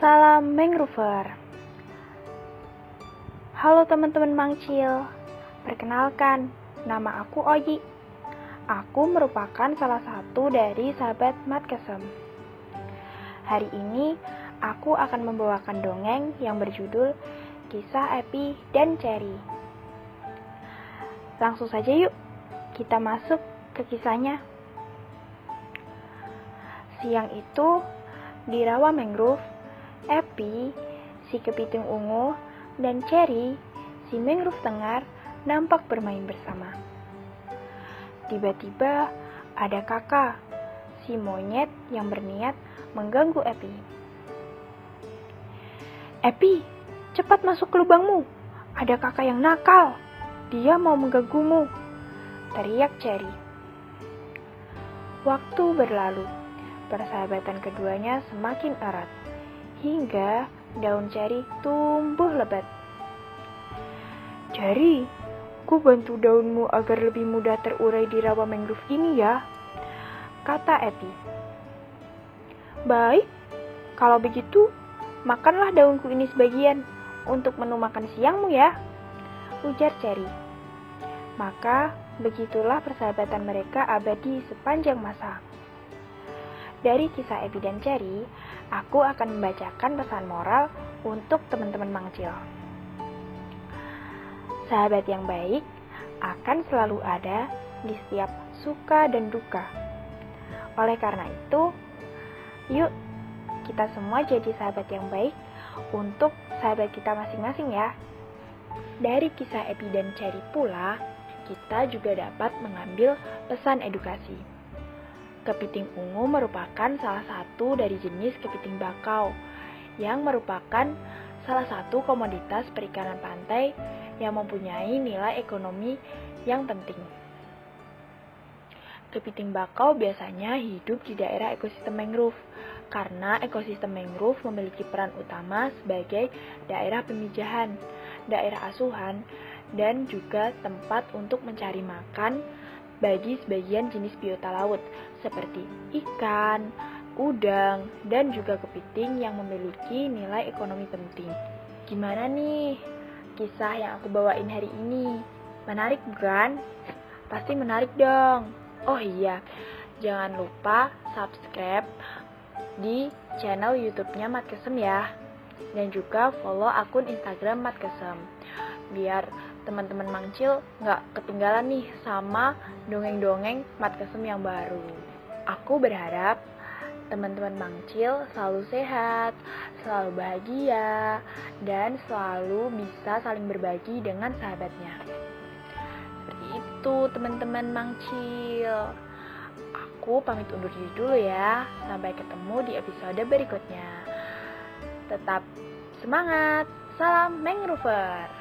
Salam Mangrover. Halo teman-teman Mangcil. Perkenalkan, nama aku Oyi. Aku merupakan salah satu dari sahabat Mat Kesem. Hari ini aku akan membawakan dongeng yang berjudul Kisah Epi dan Cherry. Langsung saja yuk, kita masuk ke kisahnya. Siang itu, di rawa mangrove, Epi, si kepiting ungu, dan Cherry, si mangrove tengar, nampak bermain bersama. Tiba-tiba ada kakak, si monyet yang berniat mengganggu Epi. Epi, cepat masuk ke lubangmu. Ada kakak yang nakal. Dia mau mengganggumu. Teriak Cherry. Waktu berlalu. Persahabatan keduanya semakin erat. Hingga daun cherry tumbuh lebat. Cherry, ku bantu daunmu agar lebih mudah terurai di rawa mangrove ini ya, kata Epi. Baik, kalau begitu, makanlah daunku ini sebagian untuk menu makan siangmu ya, ujar Cherry. Maka, begitulah persahabatan mereka abadi sepanjang masa. Dari kisah Epi dan Cherry, aku akan membacakan pesan moral untuk teman-teman mangcil. Sahabat yang baik akan selalu ada di setiap suka dan duka. Oleh karena itu, yuk kita semua jadi sahabat yang baik untuk sahabat kita masing-masing ya. Dari kisah Epi dan Cherry pula, kita juga dapat mengambil pesan edukasi. Kepiting ungu merupakan salah satu dari jenis kepiting bakau yang merupakan salah satu komoditas perikanan pantai yang mempunyai nilai ekonomi yang penting. Kepiting bakau biasanya hidup di daerah ekosistem mangrove karena ekosistem mangrove memiliki peran utama sebagai daerah pemijahan, daerah asuhan, dan juga tempat untuk mencari makan bagi sebagian jenis biota laut seperti ikan, udang, dan juga kepiting yang memiliki nilai ekonomi penting. Gimana nih kisah yang aku bawain hari ini? Menarik bukan? Pasti menarik dong. Oh iya, jangan lupa subscribe di channel YouTube-nya Mat Kesem ya. Dan juga follow akun Instagram Mat Kesem. Biar teman-teman mangcil nggak ketinggalan nih sama dongeng-dongeng mat kesem yang baru. Aku berharap teman-teman mangcil selalu sehat, selalu bahagia, dan selalu bisa saling berbagi dengan sahabatnya. Seperti itu teman-teman mangcil. Aku pamit undur diri dulu ya. Sampai ketemu di episode berikutnya. Tetap semangat. Salam Mangrover.